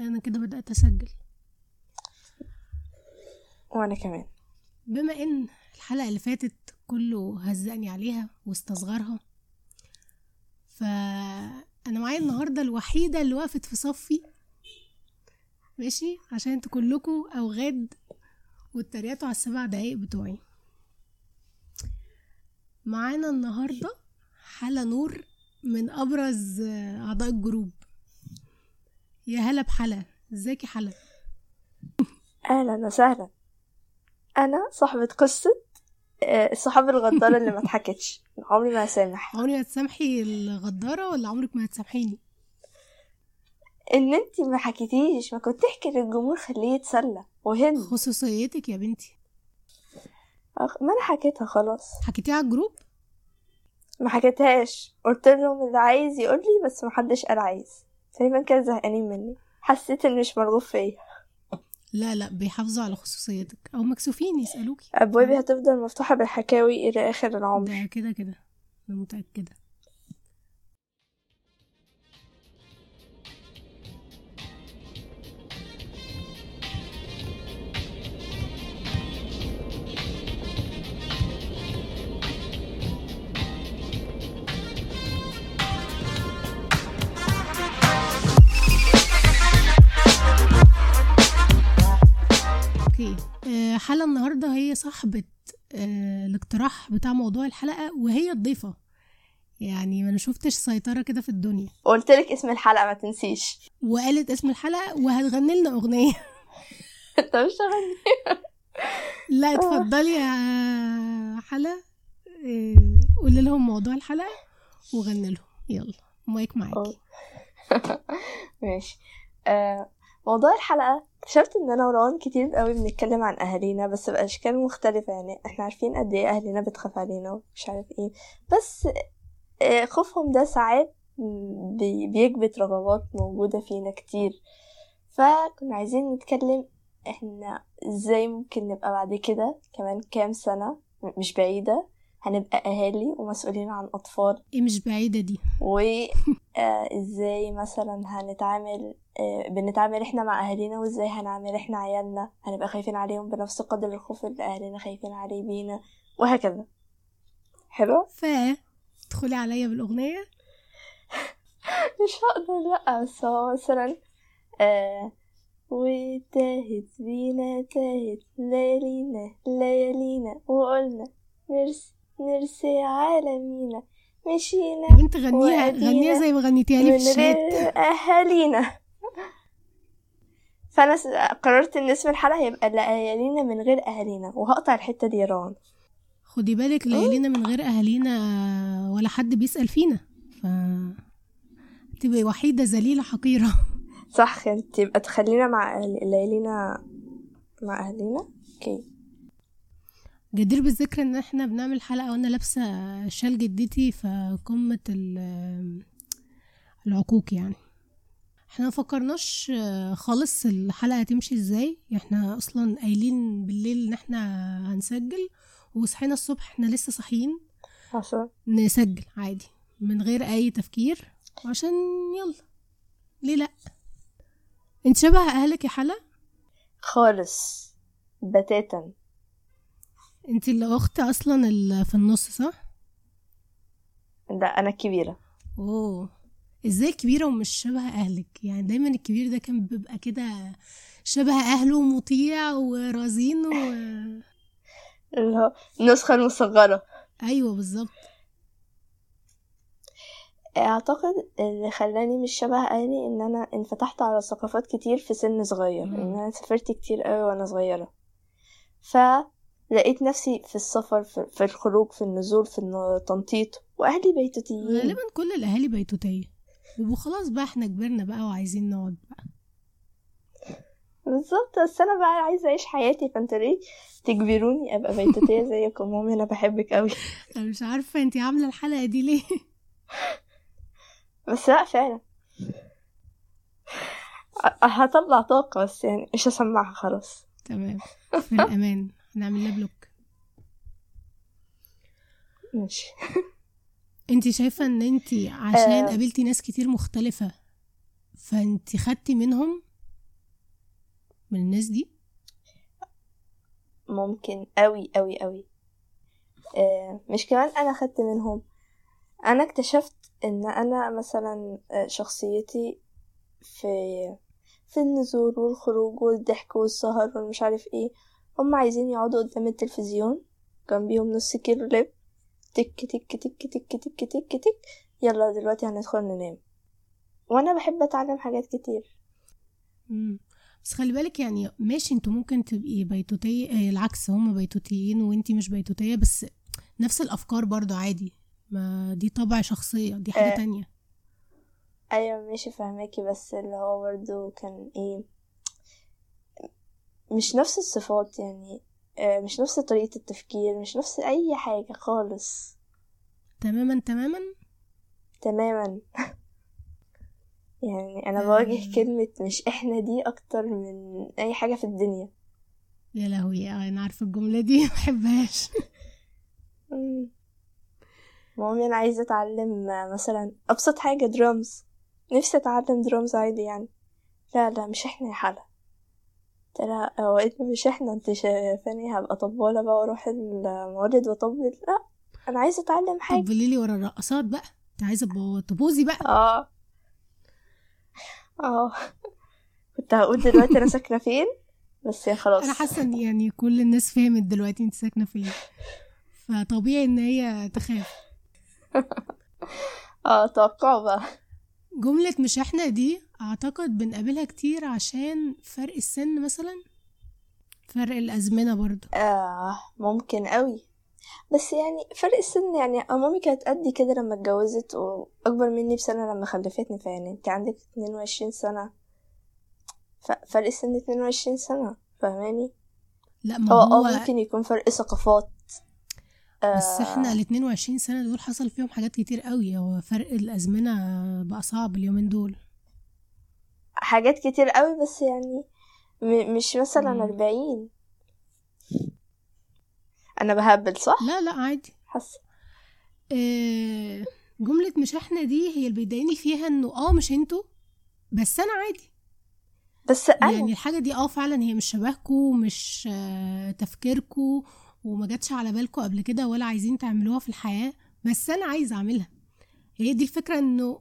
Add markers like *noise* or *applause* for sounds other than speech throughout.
أنا كده بدأت اسجل. وأنا كمان. بما ان الحلقة اللي فاتت كله هزقني عليها واستصغرها فأنا معايا النهارده الوحيدة اللي وقفت في صفي. ماشي؟ عشان أنتوا كلكم أوغاد واتريقتوا على السبع دقايق بتوعي. معانا النهارده حلا نور من أبرز أعضاء ال group. يا هلا بحلا. ازيك يا حلا؟ أهلا وسهلا. أنا صاحبة قصة آه، الصحاب الغدارة اللي ما اتحكتش عمري ما هسامح. عمري ما تسامحي الغدارة ولا عمرك ما هتسامحيني؟ إن انتي ما حكيتيش ما كنت تحكي للجمهور خليه يتسلى. وهن. خصوصيتك يا بنتي. أخ- ما أنا حكيتها خلاص. حكيتيها على ال group؟ ما حكيتهاش. قلت لهم اللي عايز يقول لي بس ما حدش قال عايز. تقريبا كانوا زهقانين مني. حسيت ان مش مرغوب فيا. لا لا بيحافظوا على خصوصيتك. أو مكسوفين يسألوكي. أبوابي هتفضل مفتوحة بالحكاوي إلى آخر العمر. ده كده كده. أنا متأكدة. أوكي آه، حلا النهارده هي صاحبة آه، الاقتراح بتاع موضوع الحلقة وهي الضيفة. يعني ما أنا شفتش سيطرة كده في الدنيا. قلت لك اسم الحلقة ما تنسيش. وقالت اسم الحلقة وهتغني لنا أغنية. *laughs* انت مش هغني لا اتفضلي يا حلا آه، قولي لهم موضوع الحلقة وغني لهم. يلا مايك معاكي. *laughs* ماشي. آه موضوع الحلقة اكتشفت إن أنا وروان كتير قوي بنتكلم عن أهالينا بس بأشكال مختلفة. يعني إحنا عارفين قد إيه أهالينا بتخاف علينا ومش عارف إيه. بس آه خوفهم ده ساعات بي- بيكبت رغبات موجودة فينا كتير. فكنا عايزين نتكلم إحنا إزاي ممكن نبقى بعد كده كمان كام سنة م- مش بعيدة هنبقى أهالي ومسؤولين عن اطفال إيه مش بعيدة دي. وازاي مثلا هنتعامل آه، بنتعامل إحنا مع أهالينا وإزاي هنعامل إحنا عيالنا؟ هنبقى خايفين عليهم بنفس قدر الخوف اللي أهالينا خايفين عليه بينا وهكذا. حلو؟ ف ادخلي عليا بالأغنية. *laughs* مش هقدر لا بس هو مثلا آه وتاهت بينا تاهت ليالينا ليالينا وقلنا نرسي نرسي عالمينا مشينا يا بنت غنيها غنيها زي ما غنيتيها لي في من الشات. فأنا س- قررت إن اسم الحلقة هيبقى لأهالينا من غير أهالينا وهقطع الحتة دي يا روان. خدي بالك ليالينا من غير أهالينا ولا حد بيسأل فينا ف تبقي وحيدة ذليلة حقيرة. صح انت يبقى تخلينا مع ليالينا مع أهالينا؟ أوكي. جدير بالذكر إن إحنا بنعمل حلقة وأنا لابسة شال جدتي في قمة ال- العقوق يعني. إحنا ما فكرناش آه، خالص الحلقة هتمشي إزاي. إحنا أصلا قايلين بالليل إن إحنا هنسجل وصحينا الصبح إحنا لسه صاحيين. عشان. نسجل عادي من غير أي تفكير عشان يلا. ليه لأ؟ أنت شبه أهلك يا حلا خالص. بتاتا. انت اللي اخت أصلا اللي في النص صح؟ ده أنا الكبيرة أوه. إزاي كبيرة ومش شبه أهلك؟ يعني دايما الكبير ده كان بيبقى كده شبه أهله ومطيع ورزين و... اللي هو النسخة المصغرة أيوه بالظبط. أعتقد اللي خلاني مش شبه أهلي إن أنا انفتحت على ثقافات كتير في سن صغير. إن أنا سافرت كتير قوي وأنا صغيرة. فلقيت نفسي في السفر في, في الخروج في النزول في التنطيط وأهلي بيتوتيين. غالبا كل الأهالي بيتوتية. بيبقوا خلاص بقى إحنا كبرنا بقى وعايزين نقعد بقى. بالظبط. بس أنا بقى عايزة أعيش حياتي. فانتوا ليه تجبروني أبقى بيتوتية زيكم؟ مامي أنا بحبك قوي *laughs* أنا مش عارفة انت عاملة الحلقة دي ليه. بس لأ فعلا. هطلع طاقة بس يعني مش هسمعها خلاص. تمام. في الأمان. هنعمل لها بلوك ماشي. انت شايفة ان انت عشان آه. قابلتي ناس كتير مختلفة فانت خدتي منهم من الناس دي؟ ممكن قوي قوي قوي آه مش كمان أنا خدت منهم. أنا اكتشفت إن أنا مثلا آه، شخصيتي في في النزول والخروج والضحك والسهر والمش عارف إيه هم عايزين يقعدوا قدام التلفزيون جنبيهم نص كيلو لب تك تك تك تك تك تك تك يلا دلوقتي هندخل ننام. وأنا بحب أتعلم حاجات كتير. مم. بس خلي بالك يعني ماشي أنتوا ممكن تبقي بيتوتية آه، العكس هما بيتوتيين وانتي مش بيتوتية بس نفس الأفكار برضو عادي. ما دي طبع شخصية دي حاجة آه. تانية. أيوه ماشي فهماكي. بس اللي هو برضه كان إيه مش نفس الصفات يعني آه، مش نفس طريقة التفكير مش نفس أي حاجة خالص. تماما تماما؟ تماما. *laughs* يعني أنا آه. بواجه كلمة مش إحنا دي أكتر من أي حاجة في الدنيا. يا لهوي أنا عارفة الجملة دي محبهاش. مامي أنا عايزة أتعلم آه، مثلا أبسط حاجة درامز نفسي أتعلم درامز عادي يعني. لا لا مش إحنا يا حلا. هو إيه مش إحنا انت شايفاني هبقى طبالة بقى وأروح المولد واطبل. لا أنا عايزة اتعلم حاجة. طب لي ورا الرقصات بقى. انت عايزة تبو- تبوظي بقى. آه. آه. كنت هقول دلوقتي أنا ساكنة فين؟ بس يا خلاص. أنا حاسة إن يعني كل الناس فهمت دلوقتي أنت ساكنة فين. فطبيعي إن هي تخاف. *laughs* آه توقعوا بقى. جملة مش إحنا دي أعتقد بنقابلها كتير عشان فرق السن مثلا. فرق الأزمنة برضو آه ممكن قوي. بس يعني فرق السن يعني مامي كانت قدي كده لما اتجوزت وأكبر مني بسنة لما خلفتني فيعني أنت عندك 22 سنة. ف- فرق السن 22 سنة فاهماني؟ لا ما هو هو آه ممكن يكون فرق ثقافات. آه. بس إحنا ال 22 سنة دول حصل فيهم حاجات كتير قوي. هو فرق الأزمنة بقى صعب اليومين دول. حاجات كتير قوي بس يعني م- مش مثلا. 40 أنا بهبل صح؟ لا لا عادي. حاسة. آه، جملة مش إحنا دي هي اللي بيضايقني فيها إنه آه مش إنتوا بس أنا عادي. بس أنا يعني الحاجة دي آه فعلا هي مش شبهكوا مش آه، تفكيركوا وما جاتش على بالكوا قبل كده ولا عايزين تعملوها في الحياة بس أنا عايزة أعملها. هي دي الفكرة إنه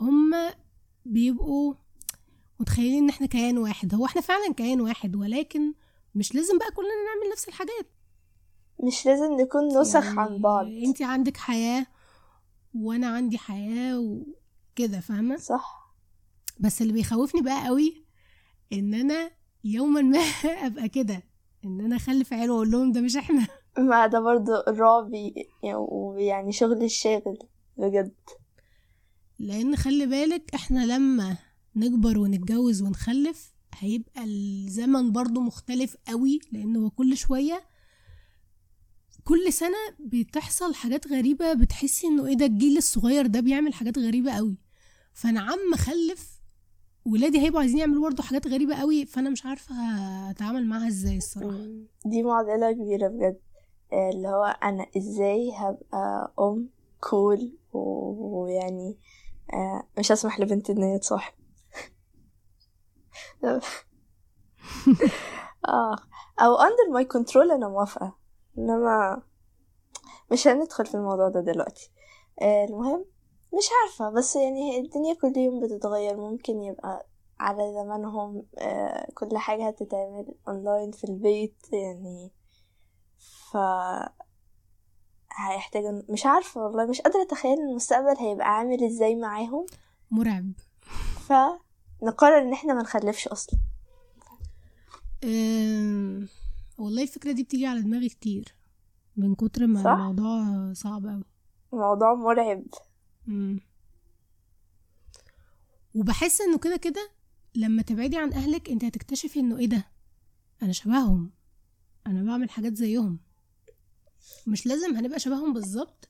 هما بيبقوا متخيلين إن إحنا كيان واحد. هو إحنا فعلا كيان واحد ولكن مش لازم بقى كلنا نعمل نفس الحاجات. مش لازم نكون نسخ يعني عن بعض. أنت عندك حياة وأنا عندي حياة وكده فاهمة؟ صح. بس اللي بيخوفني بقى قوي إن أنا يوما ما *laughs* أبقى كده إن أنا أخلف عيال وأقول لهم ده مش إحنا. ما ده برضو الرعب ي- ويعني شغل الشاغل بجد. لأن خلي بالك إحنا لما نكبر ونتجوز ونخلف هيبقى الزمن برضو مختلف قوي لأن هو كل شوية كل سنة بتحصل حاجات غريبة بتحسي إنه إيه ده الجيل الصغير ده بيعمل حاجات غريبة قوي. فأنا عم أخلف ولادي هيبقوا عايزين يعملوا برضه حاجات غريبة قوي فأنا مش عارفة هتعامل معاها إزاي الصراحة. مم. دي معضلة كبيرة بجد. آه، اللي هو أنا إزاي هبقى أم كول و- ويعني آه، مش هسمح لبنتي إن هي تصاحب. آه. أو under my control أنا موافقة. إنما مش هندخل في الموضوع ده دلوقتي. آه، المهم مش عارفة. بس يعني الدنيا كل يوم بتتغير. ممكن يبقى على زمانهم آه، كل حاجة هتتعمل اونلاين في البيت يعني. ف هيحتاج مش عارفة والله. مش قادرة أتخيل المستقبل هيبقى عامل إزاي معاهم. مرعب. فنقرر إن إحنا ما نخلفش أصلا. أم... والله الفكرة دي بتيجي على دماغي كتير من كتر ما صح؟ الموضوع صعب قوي موضوع مرعب. مم. وبحس إنه كده كده لما تبعدي عن أهلك أنت هتكتشفي إنه إيه ده؟ أنا شبههم. أنا بعمل حاجات زيهم. مش لازم هنبقى شبههم بالظبط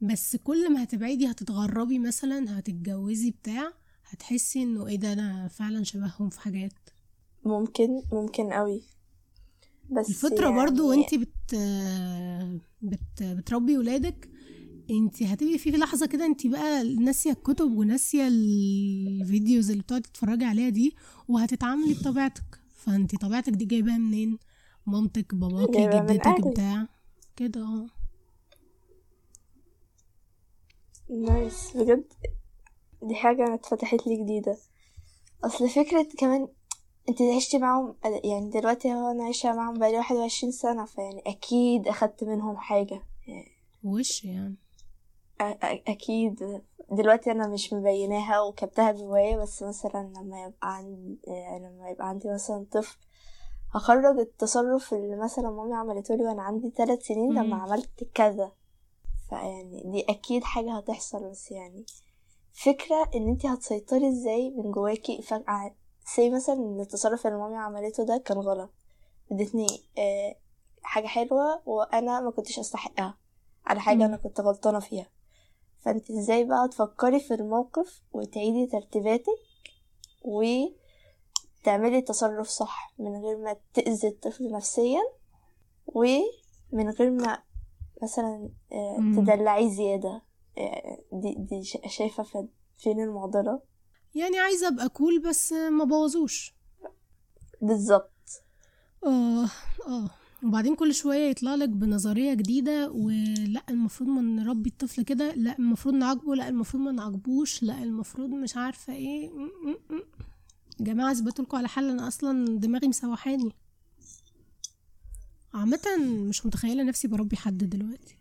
بس كل ما هتبعدي هتتغربي مثلا هتتجوزي بتاع هتحسي إنه إيه ده؟ أنا فعلا شبههم في حاجات. ممكن ممكن قوي. بس الفترة يعني برضو وإنتي بت... بت... بتربي ولادك إنتي هتبقي في لحظة كده إنتي بقى ناسية الكتب وناسية الفيديوز اللي بتقعدي تتفرجي عليها دي وهتتعاملي بطبيعتك. فانت طبيعتك دي جايباها منين؟ مامتك باباكي جدتك. بتاع. كده. آه نايس. بجد دي حاجة اتفتحت لي جديدة. أصل فكرة كمان انت عشتي معاهم يعني دلوقتي هو أنا عايشة معاهم بقالي واحد وعشرين سنة فيعني أكيد أخدت منهم حاجة. وش يعني؟ أ- أ- أكيد. دلوقتي أنا مش مبيناها وكتبتها جوايا بس مثلا لما يبقى عندي لما يبقى عندي مثلا طفل هخرج التصرف اللي مثلا مامي عملته لي وأنا عندي ثلاث سنين. لما عملت كذا. فيعني دي أكيد حاجة هتحصل بس يعني فكرة إن انتي هتسيطري إزاي من جواكي فجأة زي مثلا إن التصرف اللي مامي عملته ده كان غلط ادتني آه، حاجة حلوة وأنا ما كنتش أستحقها على حاجة. أنا كنت غلطانة فيها فانت إزاي بقى تفكري في الموقف وتعيدي ترتيباتك وتعملي تصرف صح من غير ما تأذي الطفل نفسيا ومن غير ما مثلا آه،. تدلعيه زيادة دي دي شا- شايفة ف- فين المعضلة؟ يعني عايزة أبقى كول بس ما بوظوش. بالظبط. آه آه. وبعدين كل شوية يطلع لك بنظرية جديدة ولأ المفروض ما نربي الطفل كده لأ المفروض نعاقبه لأ المفروض ما نعاقبوش لأ المفروض مش عارفة إيه. جماعة اثبتوا لكم على حل أنا أصلا دماغي مسوحاني. عامه مش متخيلة نفسي بربي حد دلوقتي.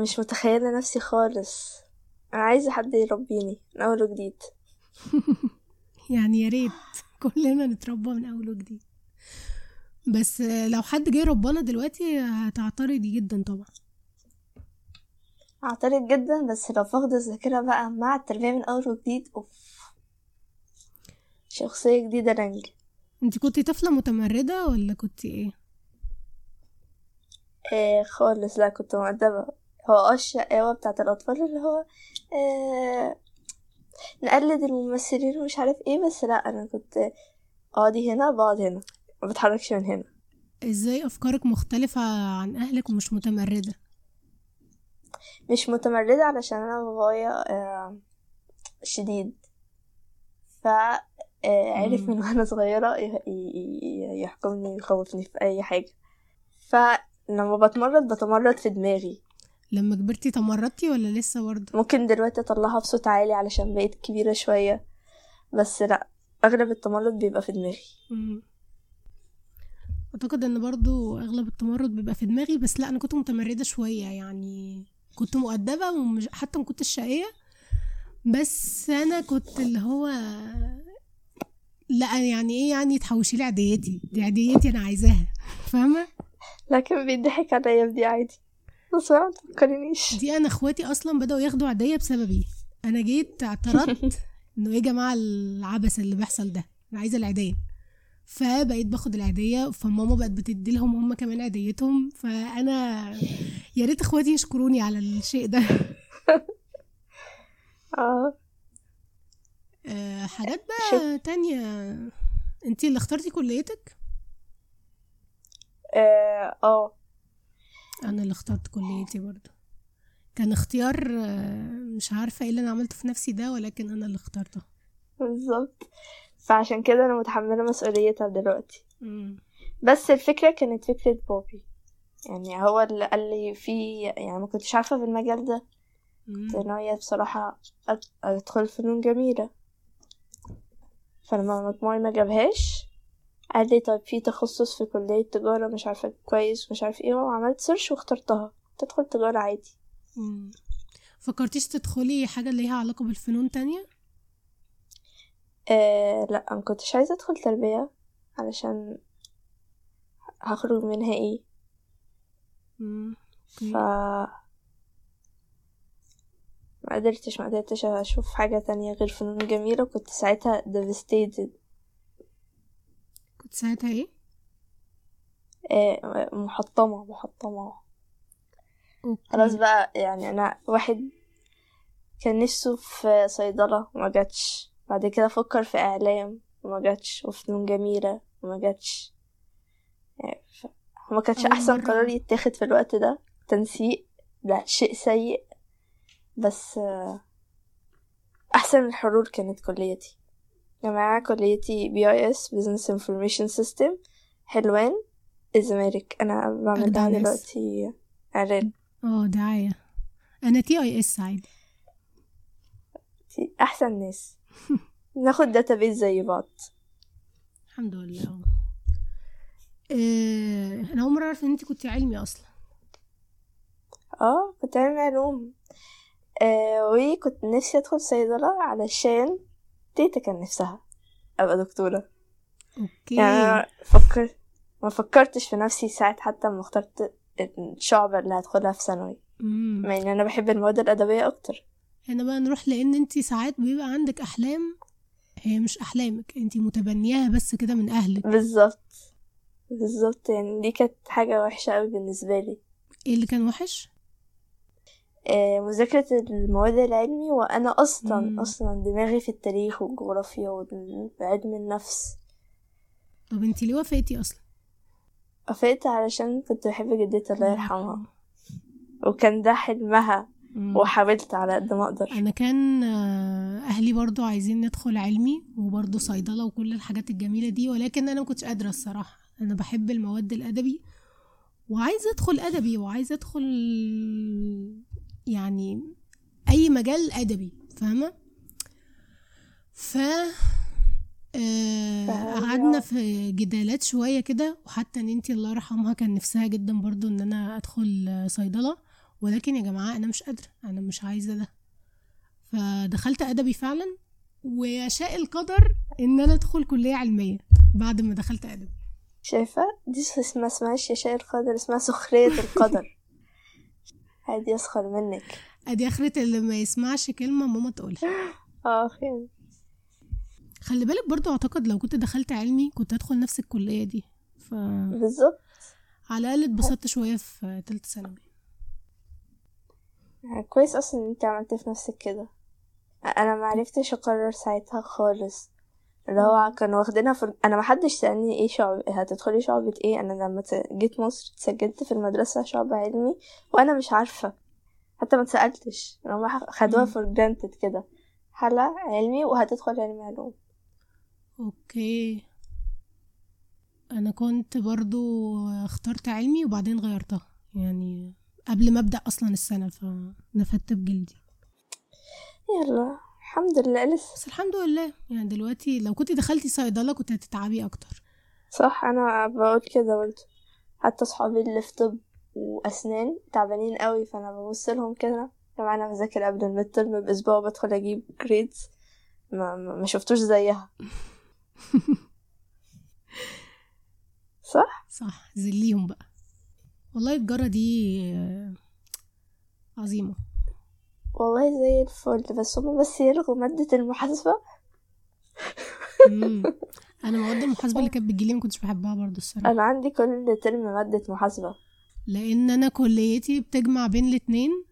مش متخيلة نفسي خالص. أنا عايزة حد يربيني من أول وجديد. *laughs* يعني يا ريت كلنا نتربى من أول وجديد. بس لو حد جه ربنا دلوقتي هتعترضي جدا طبعا. أعترض جدا بس لو فقد الذاكرة بقى مع التربية من أول وجديد أوف. شخصية جديدة رنج. أنت كنتي طفلة متمردة ولا كنتي إيه؟ آه خالص. لا كنت مؤدبة. هو آه الشقاوة بتاعت الأطفال اللي هو آه نقلد الممثلين ومش عارف إيه بس لأ أنا كنت اقعدي هنا بقعد هنا ما بتحركش من هنا. إزاي أفكارك مختلفة عن أهلك ومش متمردة؟ مش متمردة علشان أنا بابايا آه شديد. ف آه، عرف. من وأنا صغيرة يحكمني ويخوفني في أي حاجة. فلما بتمرد بتمرد في دماغي. لما كبرتي تمردتي ولا لسه برضه؟ ممكن دلوقتي اطلعها بصوت عالي علشان بقيت كبيرة شوية. بس لا أغلب التمرد بيبقى في دماغي. مم. أعتقد إن برضو أغلب التمرد بيبقى في دماغي بس لا أنا كنت متمردة شوية يعني. كنت مؤدبة ومش حتى ما كنتش شقية. بس أنا كنت اللي هو لا يعني إيه يعني تحوشي لي عديتي دي عديتي أنا عايزاها فاهمة؟ لكن بيضحك عليا بدي عادي. بس ما تفكرنيش دي أنا اخواتي أصلا بدأوا ياخدوا عدية بسببي. أنا جيت اعترضت *laughs* انه إيه يا جماعة العبث اللي بيحصل ده؟ أنا عايزة العيدية. فبقيت باخد العيدية فماما بقت بتدي لهم هم كمان عيديتهم. فأنا يا ريت اخواتي يشكروني على الشيء ده. *laughs* آه. آه، حاجات بقى تانية. انتي اللي اخترتي كليتك؟ آه آه. أنا اللي اخترت كليتي برضو كان اختيار آه، مش عارفة إيه اللي أنا عملته في نفسي ده ولكن أنا اللي اخترته. بالظبط. فعشان كده أنا متحملة مسؤوليتها دلوقتي. مم. بس الفكرة كانت فكرة بابي. يعني هو اللي قال لي في يعني ما كنتش عارفة في المجال ده. مم. كنت أد- أدخل فنون جميلة. فلما مجموعي ما جابهاش قال لي طيب في تخصص في كلية تجارة مش عارفة كويس مش عارف إيه وعملت سيرش واخترتها تدخل تجارة عادي مم. فكرتيش تدخلي حاجة اللي ليها علاقة بالفنون تانية آه لا ما كنتش عايزة ادخل تربية علشان هخرج منها إيه مم. ف. ما قدرتش ما قدرتش أشوف حاجة تانية غير فنون جميلة وكنت ساعتها devastated كنت ساعتها إيه؟ آه محطمة محطمة. خلاص بقى يعني أنا واحد كان نفسه في صيدلة وما جاتش. بعد كده فكر في إعلام وما جاتش. وفنون جميلة وما جاتش. يعني ما كانش مرة- قرار يتاخد في الوقت ده. تنسيق ده شيء سيء. بس آه، أحسن الحلول كانت كليتي. جماعة كليتي BIS business information system حلوان الزمالك أنا بعمل أجدع لها ناس. دلوقتي إعلان. آه دعاية. أنا BIS عادي دي أحسن ناس. *laughs* ناخد database زي بعض. الحمد لله. آه آه، أنا أول مرة أعرف إن انت كنت علمي أصلا. آه كنت علمي علوم. آه وكنت نفسي أدخل صيدلة علشان تيتا كان نفسها. أبقى دكتورة. أوكي. يعني فكر ما فكرتش في نفسي ساعة حتى ما اخترت الشعبة اللي هدخلها في ثانوي. مع إن أنا بحب المواد الأدبية أكتر. هنا بقى نروح لأن أنت ساعات بيبقى عندك أحلام هي مش أحلامك أنت متبنياها بس كده من أهلك. بالظبط. بالظبط. يعني دي كانت حاجة وحشة قوي بالنسبة لي. إيه اللي كان وحش؟ مذاكرة المواد العلمي وأنا أصلا مم. أصلا دماغي في التاريخ والجغرافيا وعلم النفس. طب انت ليه وافقتي أصلا؟ وافقت علشان كنت بحب جدتي الله يرحمها. وكان ده حلمها مم. وحاولت على قد ما أقدر. أنا كان آه، أهلي برضو عايزين ندخل علمي وبرضو صيدلة وكل الحاجات الجميلة دي ولكن أنا ما كنتش قادرة الصراحة. أنا بحب المواد الأدبي وعايزة أدخل أدبي وعايزة أدخل يعني أي مجال أدبي فاهمة؟ ف آه، قعدنا في جدالات شوية كده وحتى إن أنتي الله يرحمها كان نفسها جدا برضو إن أنا أدخل آه، صيدلة ولكن يا جماعة أنا مش قادرة أنا مش عايزة ده. فدخلت أدبي فعلا ويشاء القدر إن أنا أدخل كلية علمية بعد ما دخلت أدبي. شايفة؟ دي اسمها اسمهاش يشاء القدر اسمها سخرية القدر. *laughs* عادي يسخر منك. ادي اخرة اللي ما يسمعش كلمة ماما تقولها. *laughs* آه خلي بالك برضو أعتقد لو كنت دخلت علمي كنت هدخل نفس الكلية دي. فعلى بالظبط. الأقل اتبسطت شوية في تالتة ثانوي. يعني كويس أصلا إن أنت عملت في نفسك كده. أنا ما عرفتش أقرر ساعتها خالص. اللي هو كانوا واخدينها في أنا ما حدش سألني إيه شعب هتدخلي شعبة إيه. أنا لما جيت مصر اتسجلت في المدرسة شعب علمي وأنا مش عارفة. حتى ما اتسألتش. هم خدوها. فور جرانتد كده. حلا علمي وهتدخل علمي علوم. okay. أنا كنت برضو اخترت علمي وبعدين غيرتها. يعني قبل ما أبدأ أصلا السنة فنفدت بجلدي. يلا. الحمد لله لسه. بس الحمد لله. يعني دلوقتي لو كنت دخلتي صيدلة كنت هتتعبي أكتر. صح أنا بقول كده برضه. حتى صحابي اللي في طب وأسنان تعبانين قوي فأنا ببص لهم كده. لما أنا بذاكر قبل ال midterm بأسبوع بدخل أجيب grades ما, ما شفتوش زيها. *laughs* صح؟ صح ذليهم بقى. والله الجملة دي عظيمة. والله زي الفل بس هما بس يلغوا مادة المحاسبة. أنا مواد المحاسبة اللي كانت بتجيلي ما كنتش بحبها برضو الصراحة. أنا عندي كل ترم مادة محاسبة. لأن أنا كليتي بتجمع بين الاتنين.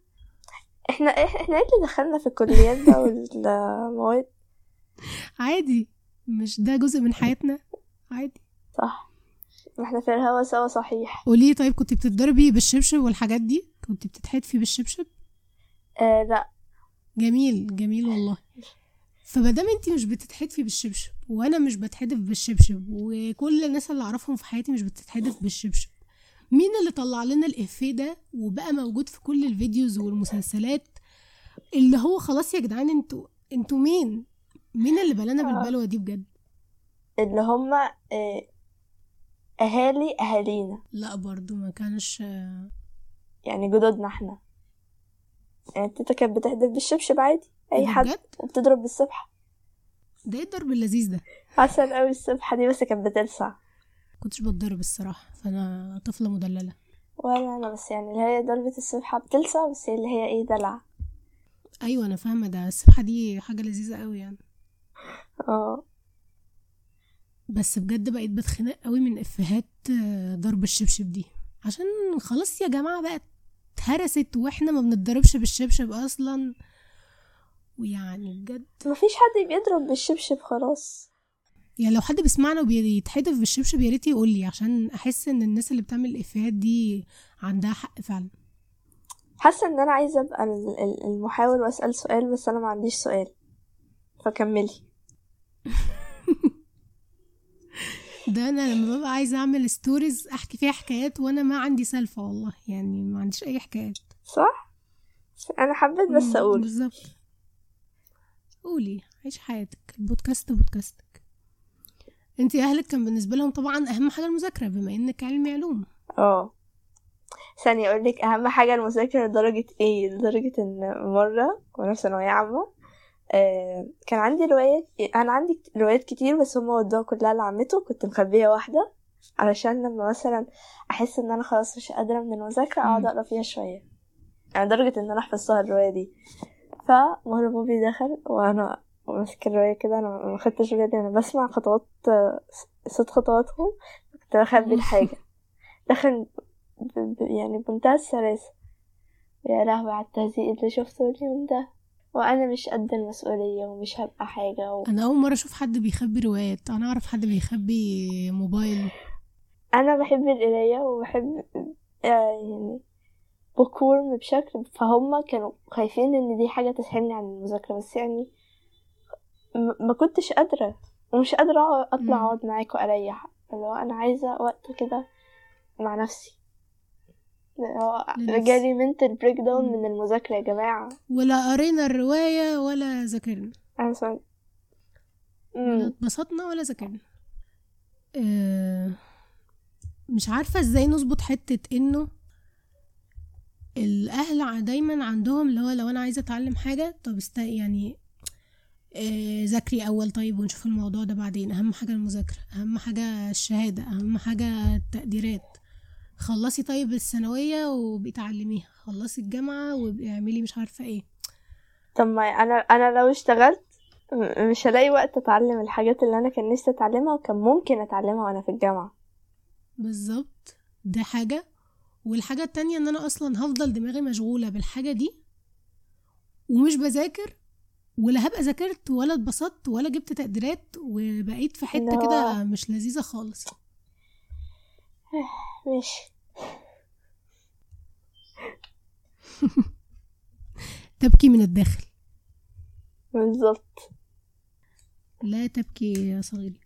إحنا إحنا إيه اللي دخلنا في الكليات بقى والمواد؟ عادي. مش ده جزء من حياتنا؟ عادي. صح. ما إحنا في الهوا سوا صحيح. قولي طيب كنت بتتضربي بالشبشب والحاجات دي؟ كنت بتتحدفي بالشبشب؟ آه لا. جميل جميل والله. فمادام انتي مش بتتحدفي بالشبشب وأنا مش بتحدف بالشبشب وكل الناس اللي اعرفهم في حياتي مش بتتحدف بالشبشب مين اللي طلع لنا الإفيه ده وبقى موجود في كل الفيديوز والمسلسلات؟ اللي هو خلاص يا جدعان أنتوا أنتوا مين؟ مين اللي بلانا آه. بالبلوة دي بجد؟ اللي هما آه، أهالي أهالينا. لا برضو ما كانش يعني جدودنا إحنا. يعني تيتا كانت بتحدف بالشبشب عادي؟ أي ده حد وبتضرب بالسبحة ده إيه الضرب اللذيذ ده؟ عسل قوي السبحة دي بس كانت بتلسع. كنتش بتضرب الصراحة فأنا طفلة مدللة. ولا أنا بس يعني اللي هي ضربة السبحة بتلسع بس اللي هي إيه دلع. أيوه أنا فاهمة ده. السبحه دي حاجة لذيذة قوي يعني. آه. بس بجد بقيت بتخنق قوي من إفيهات آه، ضرب الشبشب دي. عشان خلاص يا جماعة بقت اتهرست وإحنا ما بنتضربش بالشبشب أصلا. ويعني بجد. مفيش حد بيضرب بالشبشب خلاص. يعني لو حد بيسمعنا وبيتحدف بالشبشب يا ريت يقول لي عشان أحس إن الناس اللي بتعمل الافيهات دي عندها حق فعلا. حاسة إن أنا عايزة أبقى ال- ال- المحاور وأسأل سؤال بس أنا ما عنديش سؤال. فكملي. *laughs* ده أنا لما ببقى عايزة أعمل ستوريز أحكي فيها حكايات وأنا ما عندي سالفه والله يعني ما عنديش أي حكايات. صح؟ أنا حبيت بس أقول. بالظبط. قولي عيش حياتك. البودكاست بودكاستك انتي أهلك كان بالنسبة لهم طبعا أهم حاجة المذاكرة بما إنك علمي علوم. آه. ثانية أقول لك أهم حاجة المذاكرة لدرجة إيه؟ لدرجة إن مرة وأنا في ثانوية عامة آه كان عندي روايات أنا عندي روايات كتير بس هما ودوها كلها لعمته كنت مخبية واحدة علشان لما مثلا أحس إن أنا خلاص مش قادرة من المذاكرة أقعد مم. أقرأ فيها شوية. يعني لدرجة إن أنا حفظتها الرواية دي. فمرة بابي دخل وأنا ماسك الرواية كده أنا ما خدتش بالي أنا بسمع خطوات صوت خطواتهم كنت بخبي الحاجة. دخل يعني بمنتهى السلاسة. يا لهوي على التهزيق اللي شفته اليوم ده. وأنا مش قد المسؤولية ومش هبقى حاجة و... أنا أول مرة أشوف حد بيخبي روايات. أنا أعرف حد بيخبي موبايل. أنا بحب القراية وبحب آه، يعني بكورم بشكل فهم كانوا خايفين إن دي حاجة تسحلني عن المذاكرة. بس يعني ما كنتش قادرة ومش أقعد- أطلع. أقعد معاك واريح اللي هو أنا عايزة وقت كده مع نفسي. هو. جالي mental breakdown. من المذاكرة يا جماعة ولا قرينا الرواية ولا ذاكرنا ولا مم. اتبسطنا ولا ذاكرنا آه، مش عارفة إزاي نظبط حتة انه الأهل دايما عندهم اللي هو لو أنا عايزة أتعلم حاجة طب استني يعني آه، ذاكري أول طيب ونشوف الموضوع ده بعدين أهم حاجة المذاكرة أهم حاجة الشهادة أهم حاجة التقديرات خلصي طيب الثانوية وبقي تعلميها خلصي الجامعة وابقي اعملي مش عارفة إيه. طب ما أنا أنا لو اشتغلت مش هلاقي وقت أتعلم الحاجات اللي أنا كان نفسي أتعلمها وكان ممكن أتعلمها وأنا في الجامعة. بالظبط. ده حاجة. والحاجة التانية إن أنا أصلا هفضل دماغي مشغولة بالحاجة دي ومش بذاكر ولا هبقى ذاكرت ولا اتبسطت ولا جبت تقديرات وبقيت في حتة لا. كده مش لذيذة خالص. ماشي. *laughs* تبكي من الداخل. بالظبط. لا تبكي يا صغيري.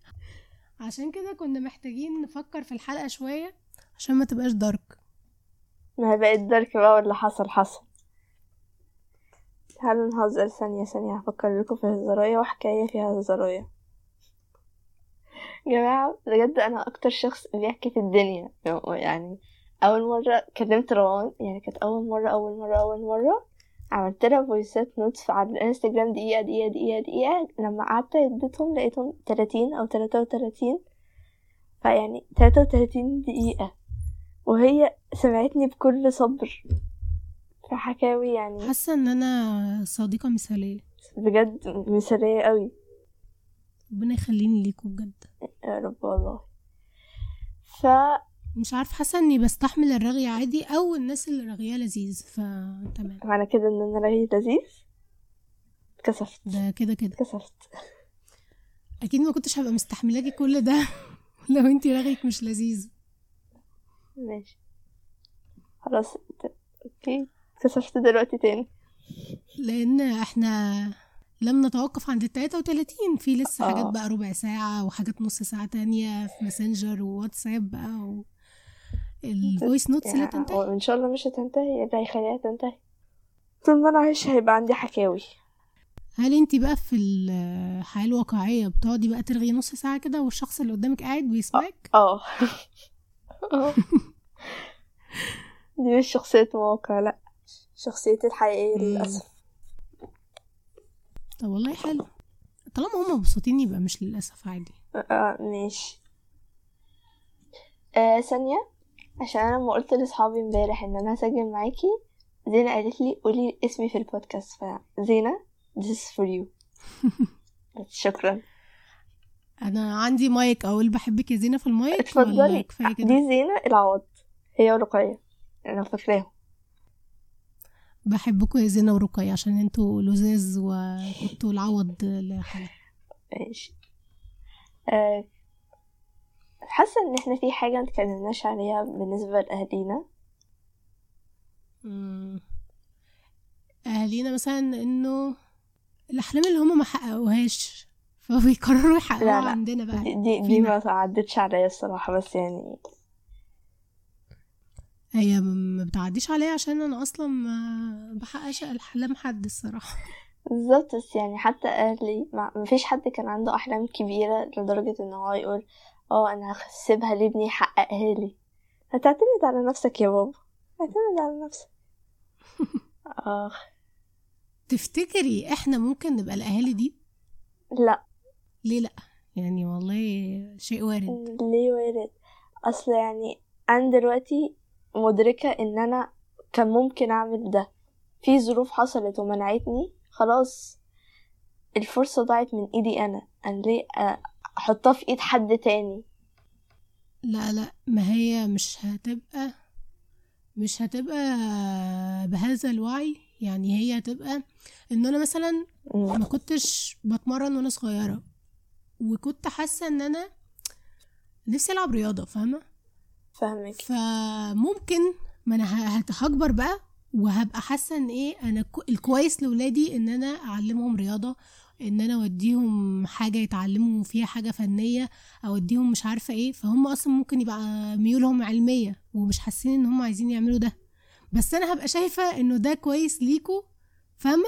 عشان كده كنا محتاجين نفكر في الحلقة شوية عشان ما تبقاش دارك ما هي بقت درك بقى واللي حصل حصل. تعالوا نهزر ثانية ثانية. هفكر لكم في هزاراية وحكاية فيها هزاراية جماعة بجد أنا أكتر شخص بيحكي في الدنيا. يعني أول مرة كلمت روان يعني كانت أول مرة أول مرة أول مرة عملت لها فويسات نوتس على الإنستجرام دقيقة دقيقة دقيقة دقيقة لما قعدت اديتهم لقيتهم تلاتين أو تلاتة وتلاتين. فيعني تلاتة وتلاتين دقيقة. وهي سمعتني بكل صبر. في حكاوي يعني. حاسة إن أنا صديقة مثالية. بجد مثالية قوي ربنا يخليني ليكوا بجد. يا رب والله. ف مش عارف حاسة إني بستحمل الرغي عادي أو الناس اللي رغيها لذيذ فتمام. معنى كده إن أنا رأيي لذيذ؟ اتكسفت. ده كده كده. اتكسفت. أكيد ما كنتش هبقى مستحملاكي كل ده *laughs* لو أنتي رغيك مش لذيذ. ماشي. خلاص okay. اتكسفت دلوقتي تاني. لأن إحنا لم نتوقف عند ال 33 في لسه حاجات آه. بقى ربع ساعة وحاجات نص ساعة تانية في ماسنجر وواتساب بقى و ال voice notes لا تنتهي. وان شاء الله مش هتنتهي اللي هيخليها تنتهي. طول ما أنا عايشة هيبقى عندي حكاوي. هل أنتي بقى في الحياة الواقعية بتقعدي بقى ترغي نص ساعة كده والشخص اللي قدامك قاعد بيسمعك؟ آه آه. *laughs* دي مش شخصية مواقع لأ. شخصيتي الحقيقية. للأسف. طب والله حلو. طالما هما مبسوطين يبقى مش للأسف عادي. آه ماشي. آه ثانية. عشان أنا لما قلت لأصحابي امبارح إن أنا هسجل معاكي زينة قالت لي قولي اسمي في البودكاست. فزينة this is for you. *laughs* شكرا. أنا عندي مايك أقول بحبك يا زينة في المايك؟ اتفضلي. دي زينة العوض. هي ورقية. أنا فاكراهم بحبكم يا زينة ورقية عشان أنتوا لزاز وكنتوا العوض لحلقة ماشي آه، حاسة إن إحنا في حاجة متكلمناش عليها بالنسبة لأهالينا مم. أهالينا مثلا إنه الأحلام اللي هما ما حققوهاش فبيقرروا لا. عندنا بقى دي دي. ما عدتش عليا الصراحة بس يعني هي ما بتعديش عليا عشان أنا أصلا ما بحققش أحلام حد الصراحة. بالظبط بس يعني حتى أهلي ما مفيش حد كان عنده أحلام كبيرة لدرجة إن هو يقول آه أنا هسيبها لابني يحققها لي. هتعتمد على نفسك يا بابا اعتمد على نفسك. *laughs* آخ. تفتكري إحنا ممكن نبقى الأهالي دي؟ لا. ليه لأ؟ يعني والله شيء وارد. ليه وارد؟ أصل يعني أنا دلوقتي مدركة إن أنا كان ممكن أعمل ده. في ظروف حصلت ومنعتني خلاص الفرصة ضاعت من إيدي أنا. أنا ليه أ- أحطها في إيد حد تاني؟ لا لا ما هي مش هتبقى مش هتبقى بهذا الوعي. يعني هي هتبقى إن أنا مثلا ما كنتش بتمرن وأنا صغيرة وكنت حاسة إن أنا نفسي ألعب رياضة فاهمة؟ فاهمك. فممكن ما أنا هكبر بقى وهبقى حاسة إن إيه أنا كو- الكويس لاولادي إن أنا أعلمهم رياضة إن أنا أوديهم حاجة يتعلموا فيها حاجة فنية اوديهم مش عارفة إيه. فهم أصلا ممكن يبقى ميولهم علمية ومش حاسين إن هم عايزين يعملوا ده. بس أنا هبقى شايفة إنه ده كويس ليكوا فاهمة؟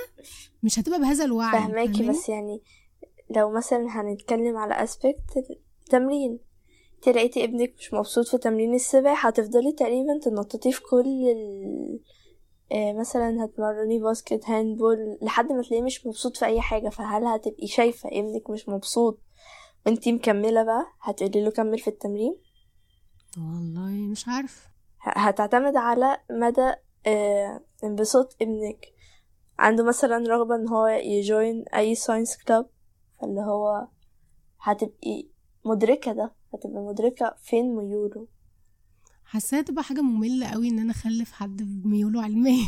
مش هتبقى بهذا الوعي فاهماكي؟ بس يعني لو مثلا هنتكلم على aspect التمرين انت لقيتي ابنك مش مبسوط في تمرين السباحة هتفضلي تقريبا تنططيه في كل ال... آه، مثلا هتمرني basket handball لحد ما تلاقيه مش مبسوط في أي حاجة. فهل هتبقي شايفة ابنك مش مبسوط وانتي مكملة بقى؟ هتقولي له كمل في التمرين؟ والله مش عارف. هتعتمد على مدى آه، انبساط ابنك. عنده مثلا رغبة إن هو ي join أي science club فاللي هو هتبقي مدركة ده. هتبقي مدركة فين ميوله. حاساها تبقى حاجة مملة قوي إن أنا أخلف حد بميوله علميه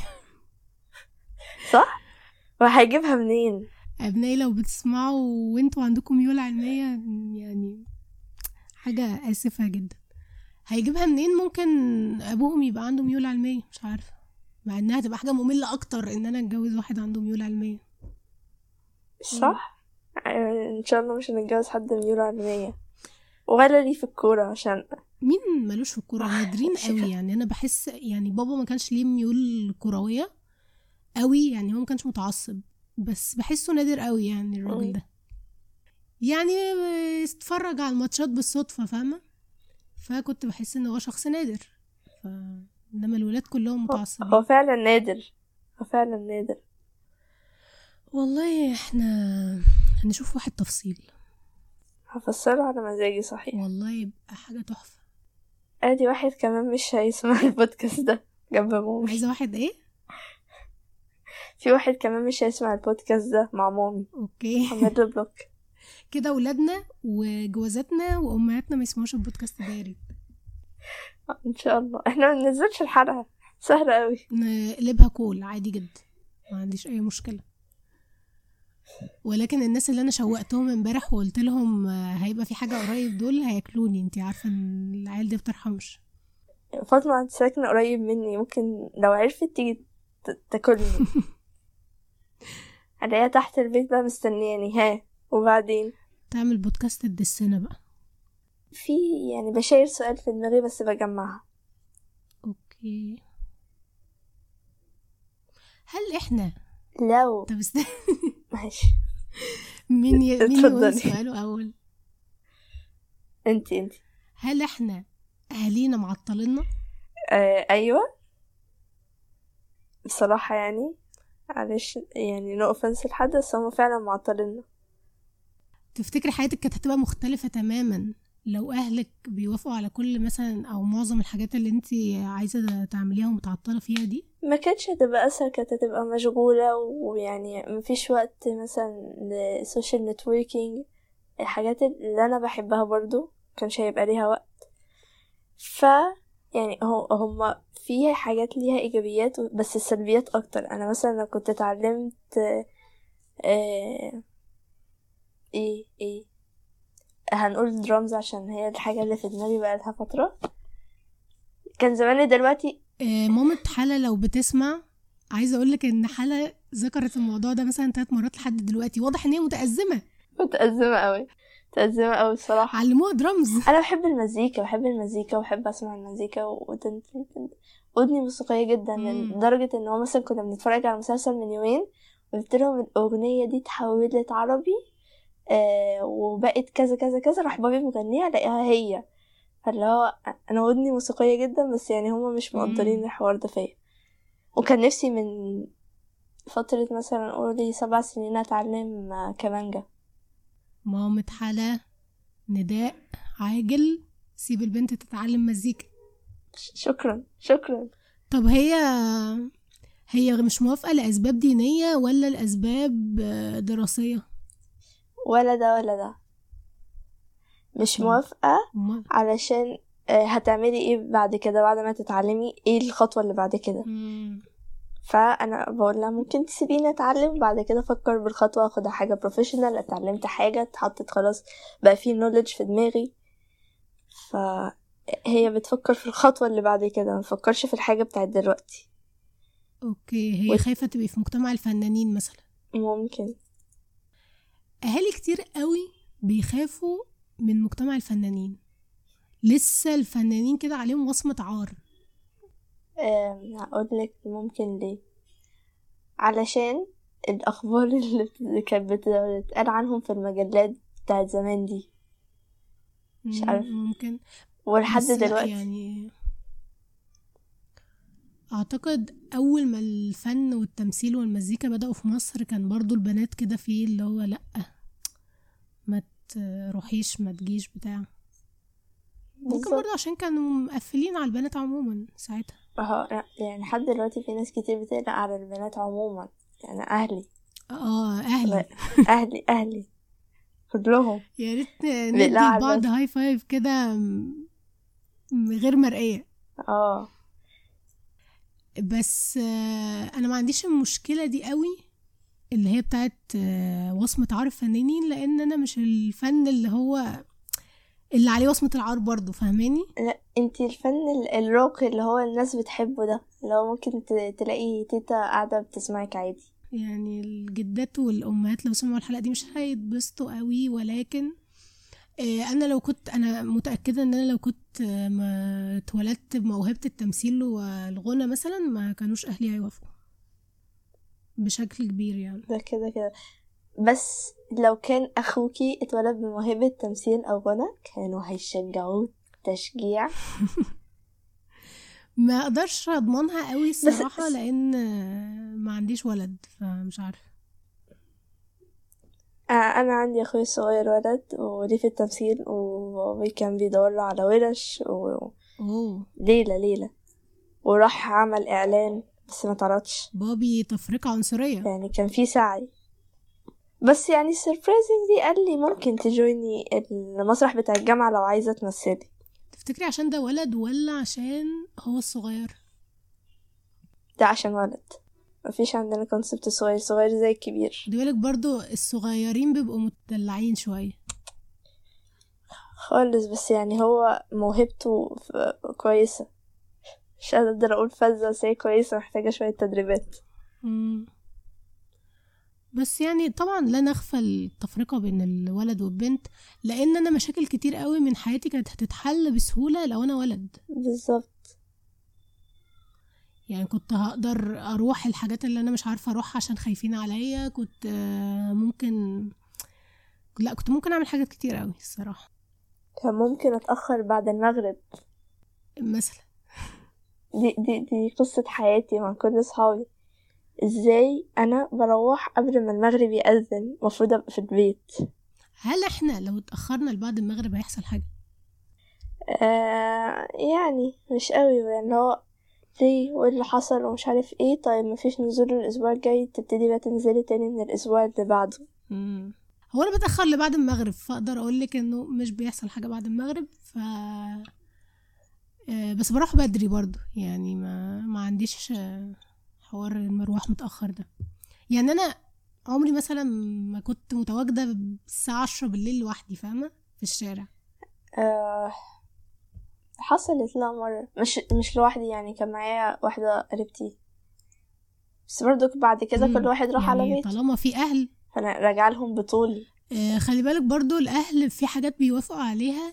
صح؟ وهيجيبها منين؟ أبنائي لو بتسمعوا وأنتوا عندكم ميول علمية يعني حاجة آسفة جدا. هيجيبها منين؟ ممكن أبوهم يبقى عنده ميول علمية مش عارفة. مع إنها تبقى حاجة مملة أكتر إن أنا أتجوز واحد عنده ميول علمية. صح؟ آه، إن شاء الله مش هنتجوز حد ميوله علمية. ولا ليه في الكورة عشان مين ملوش في الكورة؟ نادرين شايفة. قوي يعني. أنا بحس يعني بابا ما كانش ليه ميول كروية قوي يعني هو ما كانش متعصب بس بحسه نادر قوي يعني الراجل. ده. يعني استفرج على الماتشات بالصدفة فاهمة؟ فكنت بحس إن هو شخص نادر ف إنما الولاد كلهم هو متعصبين. فعلا نادر هو فعلا نادر. والله إحنا هنشوف واحد تفصيل. هفسره على مزاجي صحيح. والله يبقى حاجة تحفة. ادي واحد كمان مش هيسمع *laughs* البودكاست ده. جنب mommy عايزة واحد إيه؟ في واحد كمان مش هيسمع البودكاست ده مع mommy. okay. له *laughs* block كده ولادنا وجوازاتنا وأمهاتنا ما يسمعوش البودكاست ده يا ريت. إن شاء الله. إحنا ما بننزلش الحلقة. سهلة قوي نقلبها cool عادي جدا. ما عنديش أي مشكلة. ولكن الناس اللي أنا شوقتهم امبارح وقلت لهم آه، هيبقى في حاجة قريب دول هياكلوني. انتي عارفة إن العيال دي بترحمش. فاطمة انت ساكنه قريب مني ممكن لو عرفت تيجي تاكلني. *laughs* الاقيها تحت البيت بقى مستنياني. ها وبعدين؟ تعمل بودكاست الدسنة بقى. في يعني بشاير سؤال في دماغي بس بجمعها. أوكي. هل إحنا لو. طب استنى. ماشي. مين ي... مين يقول. سؤاله اول انتي انتي. هل إحنا أهالينا معطلنا آه أيوه. بصراحة يعني معلش يعني no offense لحد بس هما فعلا معطليننا. تفتكري حياتك كانت هتبقى مختلفة تماما؟ لو أهلك بيوافقوا على كل مثلا أو معظم الحاجات اللي أنت عايزة تعمليها ومتعطلة فيها دي؟ ما كانتش هتبقى أسهل كانت هتبقى مشغولة ويعني مفيش وقت مثلا لل social networking. الحاجات اللي أنا بحبها برضو كانش هيبقى ليها وقت. ف يعني هما في حاجات ليها إيجابيات بس السلبيات أكتر. أنا مثلا لو كنت اتعلمت آه إيه إيه هنقول درامز عشان هي الحاجة اللي في دماغي بقالها فترة. كان زماني دلوقتي آه، مامة حلا لو بتسمع. عايزة أقولك إن حلا ذكرت الموضوع ده مثلا ثلاث مرات لحد دلوقتي. واضح إن هي متأزمة. متأزمة قوي متأزمة قوي الصراحة علموها درامز أنا بحب المزيكا بحب المزيكا وبحب أسمع المزيكا ودن- ودني موسيقية جدا. لدرجة إن هو مثلا كنا بنتفرج على مسلسل من يومين قلت لهم الأغنية دي اتحولت عربي. آه وبقت كذا كذا كذا راح بابي مغنيها الاقيها هي. فاللي هو أنا ودني موسيقية جدا بس يعني هما مش مقدرين. الحوار ده فيا. وكان نفسي من فترة مثلا قولي سبع سنين أتعلم آه، كمانجا. مامة حلا نداء عاجل سيب البنت تتعلم مزيكا. شكرا شكرا. طب هي هي مش موافقة لأسباب دينية ولا لأسباب آه، دراسية؟ ولا ده ولا ده مش. موافقة؟ علشان آه، هتعملي إيه بعد كده بعد ما تتعلمي إيه الخطوة اللي بعد كده. فأنا بقول لها ممكن تسيبيني أتعلم بعد كده أفكر بالخطوة أخدها حاجة professional اتعلمت حاجة اتحطت خلاص بقى في knowledge في دماغي فهي بتفكر في الخطوة اللي بعد كده مفكرش في الحاجة بتاعت دلوقتي okay هي وت- خايفة تبقي في مجتمع الفنانين مثلا ممكن أهالي كتير قوي بيخافوا من مجتمع الفنانين. لسه الفنانين كده عليهم وصمة عار. هقول لك ممكن ليه. علشان الأخبار *laughs* اللي كانت بتتقال عنهم في المجلات بتاعت زمان دي. مش مم، عارفة. ممكن. ولحد دلوقتي. يعني أعتقد أول ما الفن والتمثيل والمزيكا بدأوا في مصر كان برضو البنات كده فيه اللي هو ما تروحيش ما تجيش بتاع. ممكن. برضو عشان كانوا مقفلين على البنات عموما ساعتها. أهو يعني لحد دلوقتي في ناس كتير بتقلق على البنات عموما. يعني أهلي. آه أهلي. أهلي أهلي. كلهم. يا ريت ندي لبعض. هاي فايف كده غير مرئية. آه. بس آه، أنا ما عنديش المشكلة دي قوي. اللي هي بتاعت آه، وصمة عار الفنانين لأن أنا مش الفن اللي هو اللي عليه وصمة العار برضو فاهماني؟ لا انتي الفن ال- الراقي اللي هو الناس بتحبه ده اللي هو ممكن تلاقي تيتا قاعدة بتسمعك عادي. يعني الجدات والأمهات لو سمعوا الحلقة دي مش هيتبسطوا قوي ولكن آه، أنا لو كنت أنا متأكدة إن أنا لو كنت آه، ما اتولدت بموهبه التمثيل والغنى مثلا ما كانوش أهلي هيوافقوا. بشكل كبير يعني. ده كده كده. بس لو كان أخوكي اتولد بموهبة تمثيل أو غنى كانوا هيشجعوه تشجيع. *laughs* ما أقدرش أضمنها قوي الصراحة بس- لأن ما عنديش ولد فمش عارفة. آه، أنا عندي أخوي الصغير ولد وليه في التمثيل وكان بيدور على ورش أوه. وليلة ليلة وراح عمل إعلان. بس ما تعرضش بابي تفرقة عنصرية. يعني كان في سعي. بس يعني surprisingly قال لي ممكن ت join ي المسرح بتاع الجامعة لو عايزة تمثلي. تفتكري عشان ده ولد ولا عشان هو الصغير؟ ده عشان ولد. مفيش عندنا concept صغير صغير زي الكبير. خدي بالك برضو الصغيرين بيبقوا متدلعين شوية. خالص بس يعني هو موهبته كويسة. مش قادرة أقول فذة بس هي كويسة محتاجة شوية تدريبات. مم. بس يعني طبعا لا نخفى التفرقة بين الولد والبنت لأن أنا مشاكل كتير قوي من حياتي كانت هتتحل بسهولة لو أنا ولد. بالظبط. يعني كنت هقدر أروح الحاجات اللي أنا مش عارفة أروح عشان خايفين عليا كنت آه، ممكن لا كنت ممكن أعمل حاجات كتير قوي الصراحة. كان ممكن أتأخر بعد المغرب. مثلا. دي دي دي قصة حياتي مع كل صحابي إزاي أنا بروح قبل ما المغرب يأذن؟ المفروض أبقى في البيت. هل إحنا لو اتأخرنا لبعد المغرب هيحصل حاجة؟ آه يعني مش قوي يعني هو ليه وإيه اللي حصل ومش عارف إيه. طيب مفيش نزول الأسبوع الجاي تبتدي بقى تنزلي تاني من الأسبوع اللي بعده. مم. هو أنا بتأخر لبعد المغرب فأقدر أقول لك إنه مش بيحصل حاجة بعد المغرب ف بس بروح بدري برضو يعني ما ما عنديش آه، حوار المروح متأخر ده. يعني أنا عمري مثلا ما كنت متواجدة الساعة 10 بالليل لوحدي فاهمة؟ في الشارع. آه حصلت لا مرة. مش مش لوحدي يعني كان معايا واحدة قريبتي. بس برضو بعد كده. كل واحد راح على يعني بيته. طالما في أهل. فأنا راجعة لهم بطولي آه، خلي بالك برضو الأهل في حاجات بيوافقوا عليها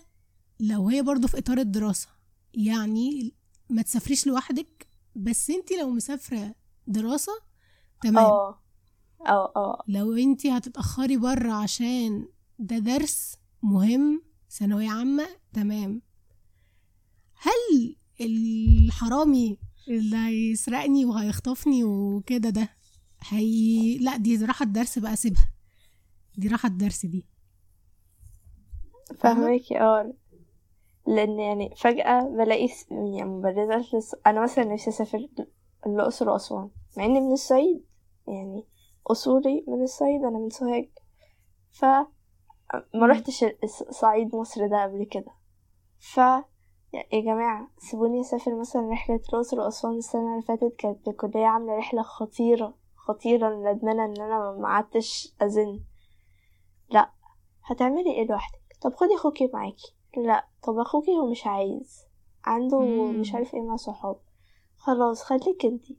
لو هي برضو في إطار الدراسة. يعني ما تسافريش لوحدك بس انت لو مسافرة دراسة تمام. آه آه آه. لو انت هتتأخري بره عشان ده درس مهم ثانوية عامة تمام. هل الحرامي اللي هيسرقني وهيخطفني وكده ده هي لا دي راحة الدرس بقى سيبها. دي راحة الدرس دي. فاهماكي آه. لأن يعني فجأة بلاقي يعني لس... أنا مثلا نفسي أسافر الأقصر وأسوان مع إني من الصعيد يعني اصولي من الصعيد أنا من سوهاج. ف ما رحتش صعيد مصر ده قبل كده. ف يا جماعة سيبوني أسافر مثلا رحلة الأقصر وأسوان السنة اللي فاتت كانت الكلية عاملة رحلة خطيرة خطيرة ندمانة إن أنا ما قعدتش أزن. لأ هتعملي إيه لوحدك؟ طب خدي أخوكي معاكي. لا طب أخوكي هو مش عايز عنده مم. مش عارف إيه مع صحاب. خلاص خليك أنتي.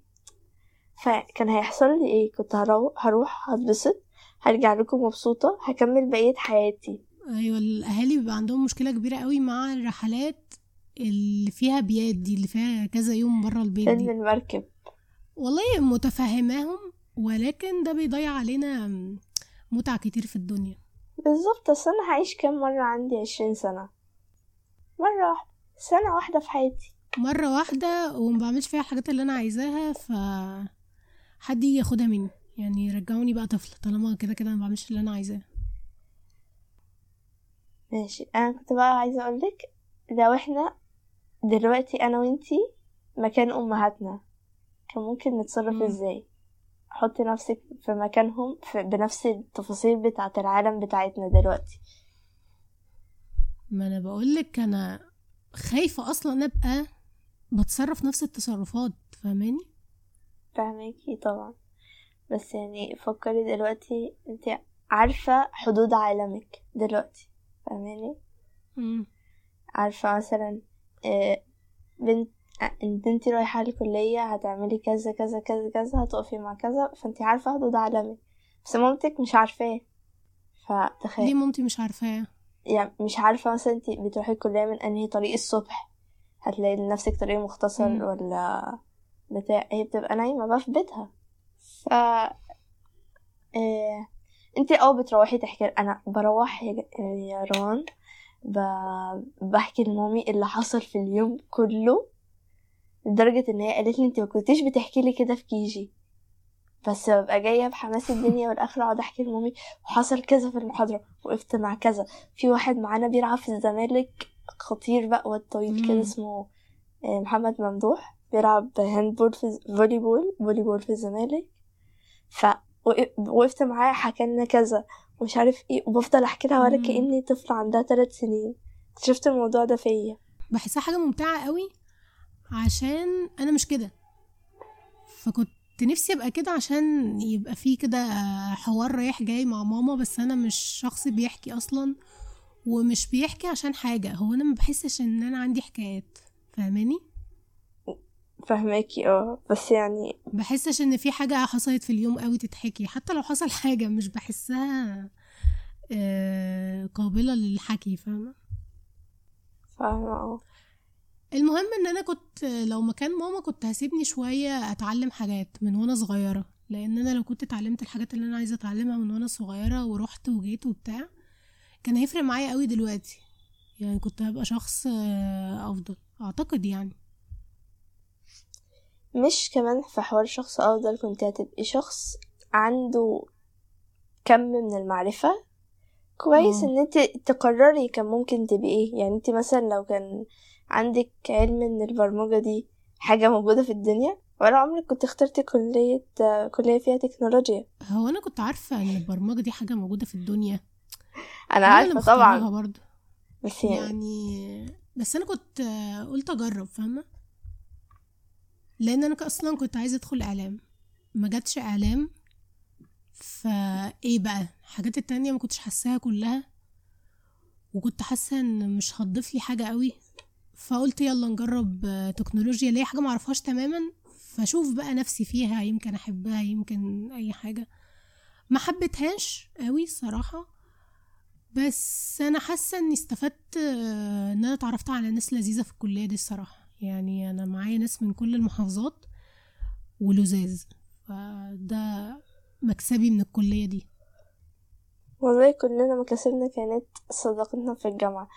فكان هيحصل لي إيه؟ كنت هروح هروح هتبسط هرجع لكم مبسوطة هكمل بقية حياتي. أيوه الأهالي بيبقى عندهم مشكلة كبيرة قوي مع الرحلات اللي فيها بيات دي اللي فيها كذا يوم بره البيت دي. المركب. والله متفهماهم ولكن ده بيضيع علينا متع كتير في الدنيا. بالظبط أصل أنا هعيش كام مرة عندي عشرين سنة؟ مرة واحدة سنة واحدة في حياتي. مرة واحدة وما بعملش فيها الحاجات اللي أنا عايزاها ف حد يجي ياخدها مني. يعني رجعوني بقى طفل طالما كده كده ما بعملش اللي أنا عايزاه. ماشي. أنا كنت بقى عايزة أقولك لو إحنا دلوقتي أنا وإنتي مكان أمهاتنا كان ممكن نتصرف مم. إزاي؟ حطي نفسك في مكانهم في بنفس التفاصيل بتاعة العالم بتاعتنا دلوقتي. ما أنا بقولك أنا خايفة أصلا أبقى بتصرف نفس التصرفات فاهماني؟ فاهماكي طبعا. بس يعني فكري دلوقتي أنت عارفة حدود عالمك دلوقتي فاهماني؟ مم. عارفة مثلا آه، بنت آه، إن انت رايحة الكلية هتعملي كذا كذا كذا كذا هتقفي مع كذا فأنت عارفة حدود عالمك. بس مامتك مش عارفاه. فتخيل. ليه مامتي مش عارفاه؟ يعني مش عارفة مثلا انت بتروحي الكلية من أنهي طريق الصبح؟ هتلاقي لنفسك طريق مختصر مم. ولا بتاع؟ هي بتبقى نايمة بقى في بيتها. ف آه انت آه بتروحي تحكي أنا بروح يا, ج- يا روان ب... بحكي لمامي اللي حصل في اليوم كله لدرجة إن هي قالت لي انت ما كنتيش بتحكي لي كده في كيجي بس ببقى جاية بحماس الدنيا والآخرة أقعد أحكي لمامي وحصل كذا في المحاضرة وقفت مع كذا. في واحد معانا بيلعب في الزمالك خطير بقى واد طويل كده. اسمه آه، محمد ممدوح بيلعب handball في volleyball volleyball في الزمالك. فوقفت معاه حكى لنا كذا ومش عارف إيه وبفضل أحكي لها ولا مم. كأني طفلة عندها ثلاث سنين. اكتشفت الموضوع ده فيا. بحسها حاجة ممتعة قوي عشان أنا مش كده. فكنت نفسي أبقى كده عشان يبقى في كده حوار رايح جاي مع ماما بس أنا مش شخص بيحكي أصلا ومش بيحكي عشان حاجة. هو أنا ما بحسش إن أنا عندي حكايات فاهماني؟ فهماكي آه. بس يعني بحسش إن في حاجة حصلت في اليوم قوي تتحكي حتى لو حصل حاجة مش بحسها آه، قابلة للحكي فاهمة؟ فاهمة آه. المهم إن أنا كنت لو مكان ماما كنت هسيبني شوية أتعلم حاجات من وأنا صغيرة. لأن أنا لو كنت اتعلمت الحاجات اللي أنا عايزة أتعلمها من وأنا صغيرة ورحت وجيت وبتاع كان هيفرق معايا قوي دلوقتي. يعني كنت هبقى شخص آه، أفضل أعتقد يعني. مش كمان في حوار شخص أفضل كنت هتبقي شخص عنده كم من المعرفة كويس. إن أنت تقرري كان ممكن تبقي إيه. يعني أنت مثلا لو كان عندك علم إن البرمجة دي حاجة موجودة في الدنيا ولا عمرك كنت اخترتي كلية كلية فيها تكنولوجيا؟ هو أنا كنت عارفة إن البرمجة دي حاجة موجودة في الدنيا. أنا عارفة طبعا. برضه. بس يعني يعني بس أنا كنت قلت أجرب فاهمة؟ لأن أنا أصلا كنت عايزة أدخل إعلام. ما جاتش إعلام. فايه بقى؟ الحاجات التانية ما كنتش حاساها كلها. وكنت حاسة إن مش هتضيف لي حاجة قوي. فقلت يلا نجرب تكنولوجيا. اللي هي حاجة ما اعرفهاش تماما فأشوف بقى نفسي فيها. يمكن أحبها يمكن أي حاجة. ما حبيتهاش قوي الصراحه بس أنا حاسة إني استفدت آه، إن أنا اتعرفت على ناس لذيذة في الكلية دي الصراحة. يعني أنا معايا ناس من كل المحافظات ولزاز. فده مكسبي من الكلية دي؟ والله كلنا مكاسبنا كانت صداقتنا في الجامعة.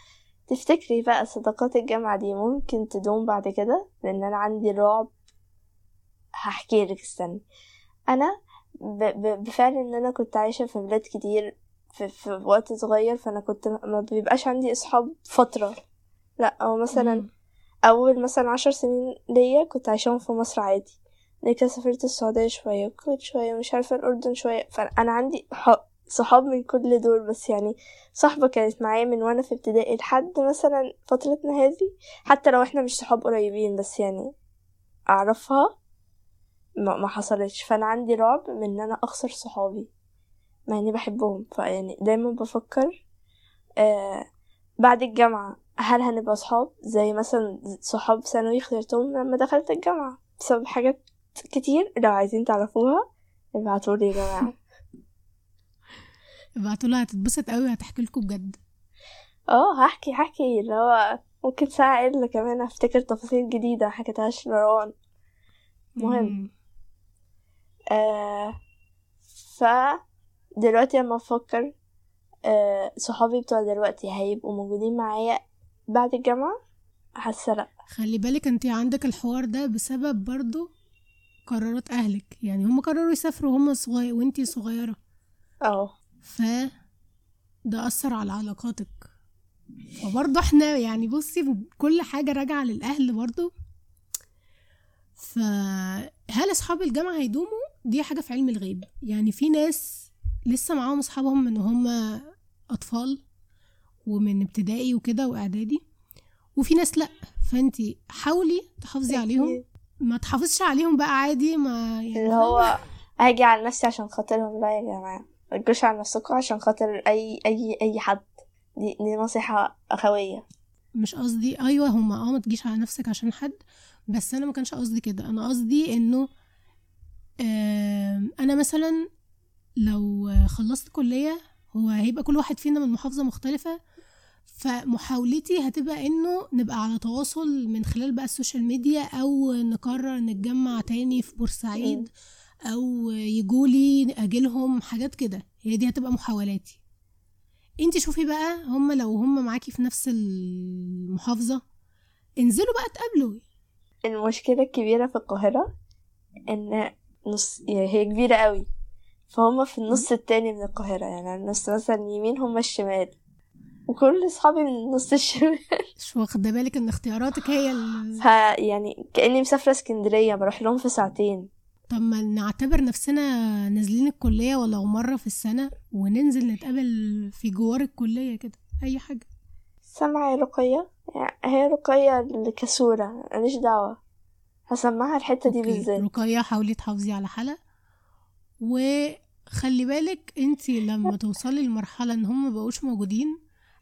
تفتكري بقى صداقات الجامعة دي ممكن تدوم بعد كده؟ لأن أنا عندي رعب. هحكي لك استني. أنا ب... ب... بفعل إن أنا كنت عايشة في بلاد كتير في, في وقت صغير فأنا كنت ما بيبقاش عندي أصحاب فترة. لأ أو مثلا. أول مثلا عشر سنين ليا كنت عايشاهم في مصر عادي. بعد كده سافرت السعودية شوية الكويت شوية مش عارفة الأردن شوية. فأنا عندي صحاب من كل دول بس يعني صاحبة كانت معايا من وأنا في ابتدائي لحد مثلا فترتنا هذه حتى لو إحنا مش صحاب قريبين بس يعني أعرفها ما حصلتش. فأنا عندي رعب من إن أنا أخسر صحابي مع إني بحبهم. فيعني دايما بفكر آه بعد الجامعة هل هنبقى صحاب؟ زي مثلا صحاب ثانوي خسرتهم لما دخلت الجامعة بسبب حاجات كتير لو عايزين تعرفوها ابعتولي يا جماعة. *laughs* ابعتوا لها هتتبسط قوي وهتحكي لكم بجد. آه هحكي هحكي. اللي هو ممكن ساعة إلا كمان أفتكر تفاصيل جديدة حكيتهاش لروان مهم. آه ف دلوقتي لما أفكر آه صحابي بتوع دلوقتي هيبقوا موجودين معايا بعد الجامعة حاسة لأ خلي بالك انت عندك الحوار ده بسبب برضو قرارات أهلك. يعني هم قرروا يسافروا وهم صغير وأنتي صغيرة. آه. ف ده أثر على علاقاتك. فبرضه إحنا يعني بصي كل حاجة راجعة للأهل برضه. فهل أصحاب الجامعة هيدوموا؟ دي حاجة في علم الغيب. يعني في ناس لسه معاهم أصحابهم من هم أطفال ومن ابتدائي وكده وإعدادي وفي ناس لأ. فأنتي حاولي تحافظي عليهم. ما تحافظش عليهم بقى عادي ما يعني اللي هو هاجي على نفسي عشان خاطرهم لا يا جماعة. متجوش على نفسكم عشان خاطر أي أي أي حد. دي, دي نصيحة أخوية. مش قصدي أيوه هما آه ما تجيش على نفسك عشان حد بس أنا ما كانش قصدي كده. أنا قصدي إنه أنا مثلا لو خلصت كلية هو هيبقى كل واحد فينا من محافظة مختلفة فمحاولتي هتبقى إنه نبقى على تواصل من خلال بقى ال social media أو نقرر نتجمع تاني في بورسعيد أو يجولي أجيلهم حاجات كده. هي دي هتبقى محاولاتي. انتي شوفي بقى هم لو هم معاكي في نفس المحافظة انزلوا بقى تقابلوا المشكلة الكبيرة في القاهرة إن نص يعني هي كبيرة قوي. فهم في النص التاني من القاهرة يعني النص مثلا يمين هم الشمال. وكل أصحابي من النص الشمال. *laughs* مش واخدة بالك إن اختياراتك هي ال... يعني كأني مسافرة اسكندرية بروح لهم في ساعتين. طب ما نعتبر نفسنا نازلين الكلية ولو مرة في السنة وننزل نتقابل في جوار الكلية كده أي حاجة. سامعة يا رقية؟ يعني هي رقية الكسولة ماليش دعوة. هسمعها الحتة دي بالذات. رقية حاولي تحافظي على حالة وخلي بالك انتي لما توصلي لمرحلة إن هم مبقوش موجودين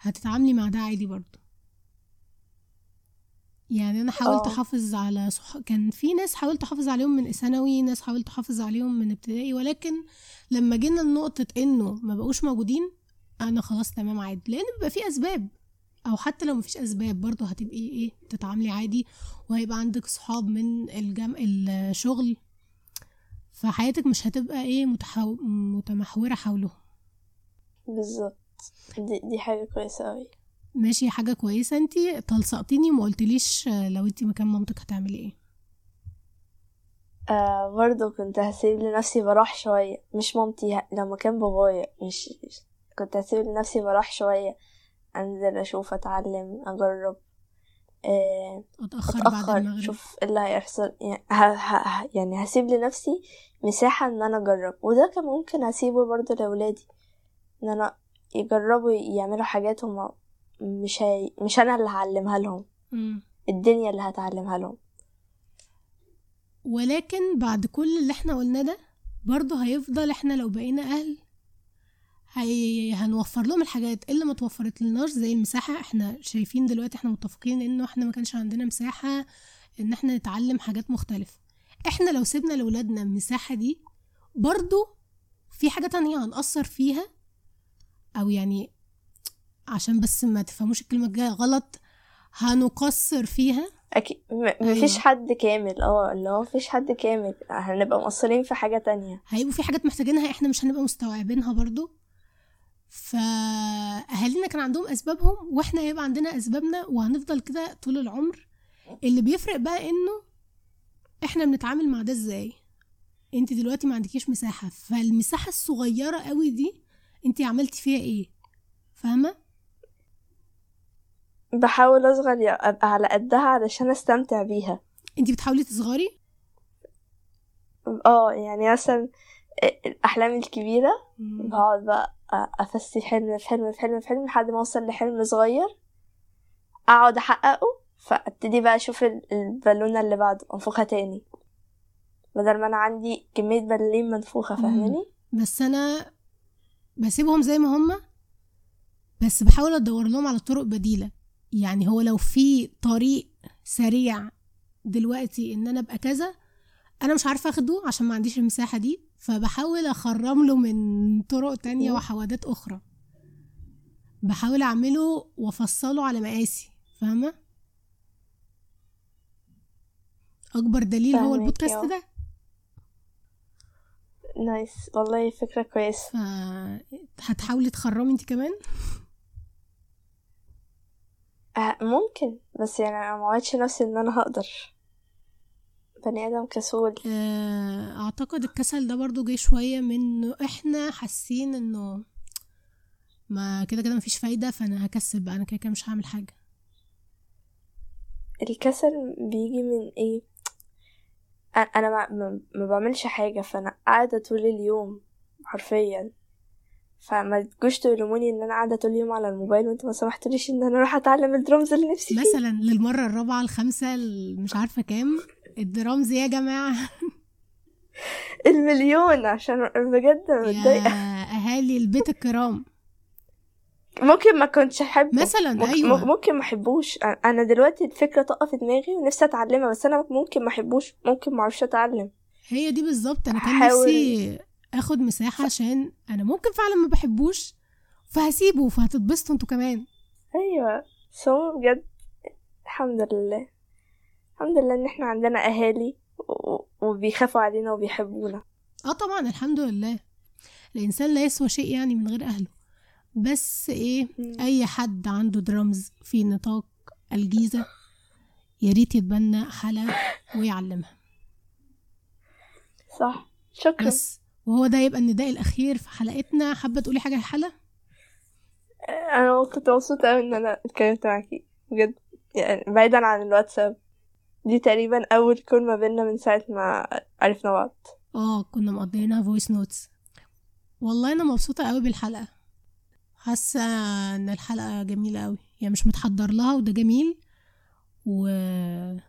هتتعاملي مع ده عادي برضه. يعني أنا حاولت آه. أحافظ على صح... كان في ناس حاولت أحافظ عليهم من ثانوي ناس حاولت أحافظ عليهم من ابتدائي ولكن لما جينا لنقطة إنه ما بقوش موجودين أنا خلاص تمام عادي. لأن بيبقى في أسباب. أو حتى لو مفيش أسباب برضه هتبقي إيه تتعاملي عادي وهيبقى عندك صحاب من الجم... الشغل. فحياتك مش هتبقى إيه متحو... متمحورة حولهم. بالظبط. دي, دي حاجة كويسة أوي. ماشي حاجة كويسة. انتي تلصقتيني وما قلتليش لو انتي مكان مامتك هتعملي إيه. آه برضه كنت هسيب لنفسي براح شوية. مش مامتي ه- لما كان بابايا. مش كنت هسيب لنفسي براح شوية. أنزل أشوف أتعلم أجرب. آه أتأخر بعد أتأخر المغرب. شوف إيه اللي هيحصل. يعني, ه... ه... ه- يعني هسيب لنفسي مساحة إن أنا أجرب. وده كان ممكن أسيبه برضه لأولادي. إن أنا يجربوا يعملوا حاجات هما مش هي... مش أنا اللي هعلمها لهم. مم. الدنيا اللي هتعلمها لهم. ولكن بعد كل اللي إحنا قلناه ده برضه هيفضل إحنا لو بقينا أهل هي... هنوفر لهم الحاجات اللي ما توفرت لناش زي المساحة. إحنا شايفين دلوقتي إحنا متفقين إنه إحنا ما كانش عندنا مساحة إن إحنا نتعلم حاجات مختلفة. إحنا لو سيبنا لولادنا المساحة دي برضه في حاجة تانية هنأثر فيها أو يعني عشان بس ما تفهموش الكلمة الجاية غلط هنقصر فيها؟ أكيد مفيش أيوة. حد كامل آه اللي هو مفيش حد كامل. هنبقى مقصرين في حاجة تانية. هيبقوا في حاجات محتاجينها إحنا مش هنبقى مستوعبينها برضو. فأهالينا كان عندهم أسبابهم وإحنا هيبقى عندنا أسبابنا وهنفضل كده طول العمر. اللي بيفرق بقى إنه إحنا بنتعامل مع ده إزاي؟ أنت دلوقتي ما عندكيش مساحة. فالمساحة الصغيرة قوي دي انت عملتي فيها إيه؟ فاهمة؟ بحاول أصغر يا- أبقى على قدها علشان أستمتع بيها. انت بتحاولي تصغري؟ آه يعني مثلا الأحلام الكبيرة بقعد بقى أفسي حلم في حلم في حلم في حلم لحد ما أوصل لحلم صغير. أقعد أحققه فأبتدي بقى أشوف ال- البالونة اللي بعده أنفخها تاني. بدل ما أنا عندي كمية بالين منفوخة مم. فاهماني؟ بس أنا بسيبهم زي ما هما بس بحاول أدور لهم على طرق بديلة يعني هو لو في طريق سريع دلوقتي إن أنا أبقى كذا أنا مش عارفة أخده عشان ما عنديش المساحة دي فبحاول أخرم له من طرق تانية. وحوادات أخرى بحاول أعمله وأفصله على مقاسي فاهمة أكبر دليل هو البودكاست آه. ده نايس والله فكرة كويسة. فهتحاولي تخرمي انت كمان؟ آه، ممكن. بس يعني أنا موعدش نفسي إن أنا هقدر. بني آدم كسول. آه، أعتقد الكسل ده برضو جه شوية من انه إحنا حاسين إنه ما كده كده مفيش فايدة فأنا هكسل بقى. أنا كده كده مش هعمل حاجة. الكسل بيجي من إيه؟ أنا ما, ما, بعملش حاجة فأنا قاعدة طول اليوم حرفيا. فما تجوش تلوموني إن أنا قاعدة طول اليوم على الموبايل وانتوا ما سمحتوليش إن أنا أروح أتعلم الدرامز اللي نفسي فيه مثلا للمرة الرابعة الخامسة ال- مش عارفة كام الدرامز يا جماعة. *laughs* المليون عشان بجد يا متضايقة. أهالي البيت الكرام. ممكن ما كنتش أحبه. مثلا ممكن, أيوه. ممكن ما أحبوش. أنا دلوقتي الفكرة طاقه في دماغي ونفسي أتعلمها بس أنا ممكن ما أحبوش. ممكن ما أعرفش أتعلم. هي دي بالظبط. أنا كان نفسي آخد مساحة عشان أنا ممكن فعلا ما بحبوش فهسيبه فهتتبسطوا أنتوا كمان. أيوه. سو بجد الحمد لله. الحمد لله إن إحنا عندنا أهالي وبيخافوا علينا وبيحبونا. آه طبعا الحمد لله. الإنسان لا يسوى شيء يعني من غير أهله. بس إيه أي حد عنده درامز في نطاق الجيزة يا ريت يتبنى حلا ويعلمها. صح. شكرا. بس وهو ده يبقى النداء الأخير في حلقتنا. حابة تقولي حاجة يا حلا أنا كنت مبسوطة قوي إن أنا اتكلمت معاكي بجد. يعني بعيدا عن الواتساب دي تقريبا أول كل ما بينا من ساعة ما عرفنا بعض. آه كنا مقضيينها voice notes والله أنا مبسوطة قوي بالحلقة. حاسة إن الحلقة جميلة قوي يعني مش متحضر لها وده جميل. وطلعت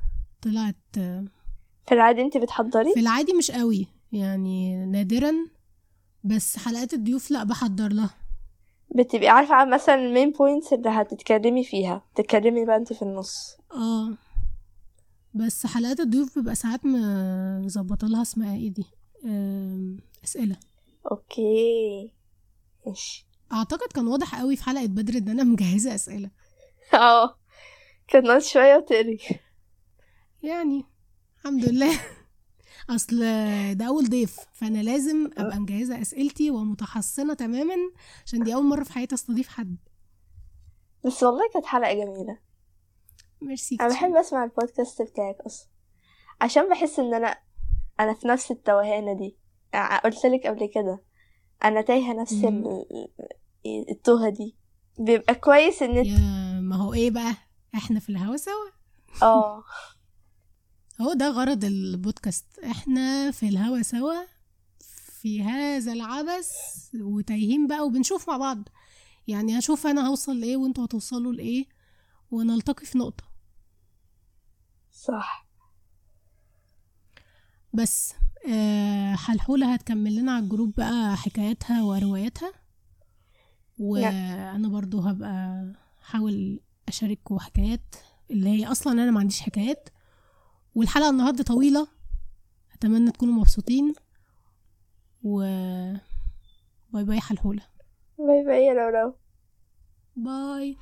في العادي انت بتحضري؟ في العادي مش قوي يعني نادرا. بس حلقات الضيوف لا بحضر لها. بتبقي عارفة مثلا ال main points اللي هتتكلمي فيها. تتكلمي بقى انت في النص. آه. بس حلقات الضيوف بيبقى ساعات مظبطة لها اسمها إيه دي؟ أسئلة. أوكي. ماشي. أعتقد كان واضح قوي في حلقة بدر إن أنا مجهزة أسئلة. آه. كان شوية وتقري. يعني الحمد لله. أصل ده أول ضيف فأنا لازم أبقى مجهزة أسئلتي ومتحصنة تماما عشان دي أول مرة في حياتي أستضيف حد. بس والله كانت حلقة جميلة. ميرسي أنا. بحب أسمع البودكاست بتاعك أصلا. عشان بحس إن أنا أنا في نفس التوهانة دي. قلت لك قبل كده. أنا تايهة نفس مم. ال- التوهة دي. بيبقى كويس إن يا ما هو إيه بقى؟ إحنا في الهوا سوا؟ آه. *laughs* هو ده غرض البودكاست. إحنا في الهوا سوا في هذا العبث وتايهين بقى وبنشوف مع بعض. يعني هشوف أنا هوصل لإيه وأنتوا هتوصلوا لإيه ونلتقي في نقطة. صح. بس. حلحولة هتكمل لنا على الجروب بقى حكاياتها ورواياتها. وأنا برضو هبقى حاول أشارككم حكايات اللي هي أصلا أنا ما عنديش حكايات. والحلقة النهاردة طويلة. أتمنى تكونوا مبسوطين. و bye bye حلحولة bye bye يا لولو. bye.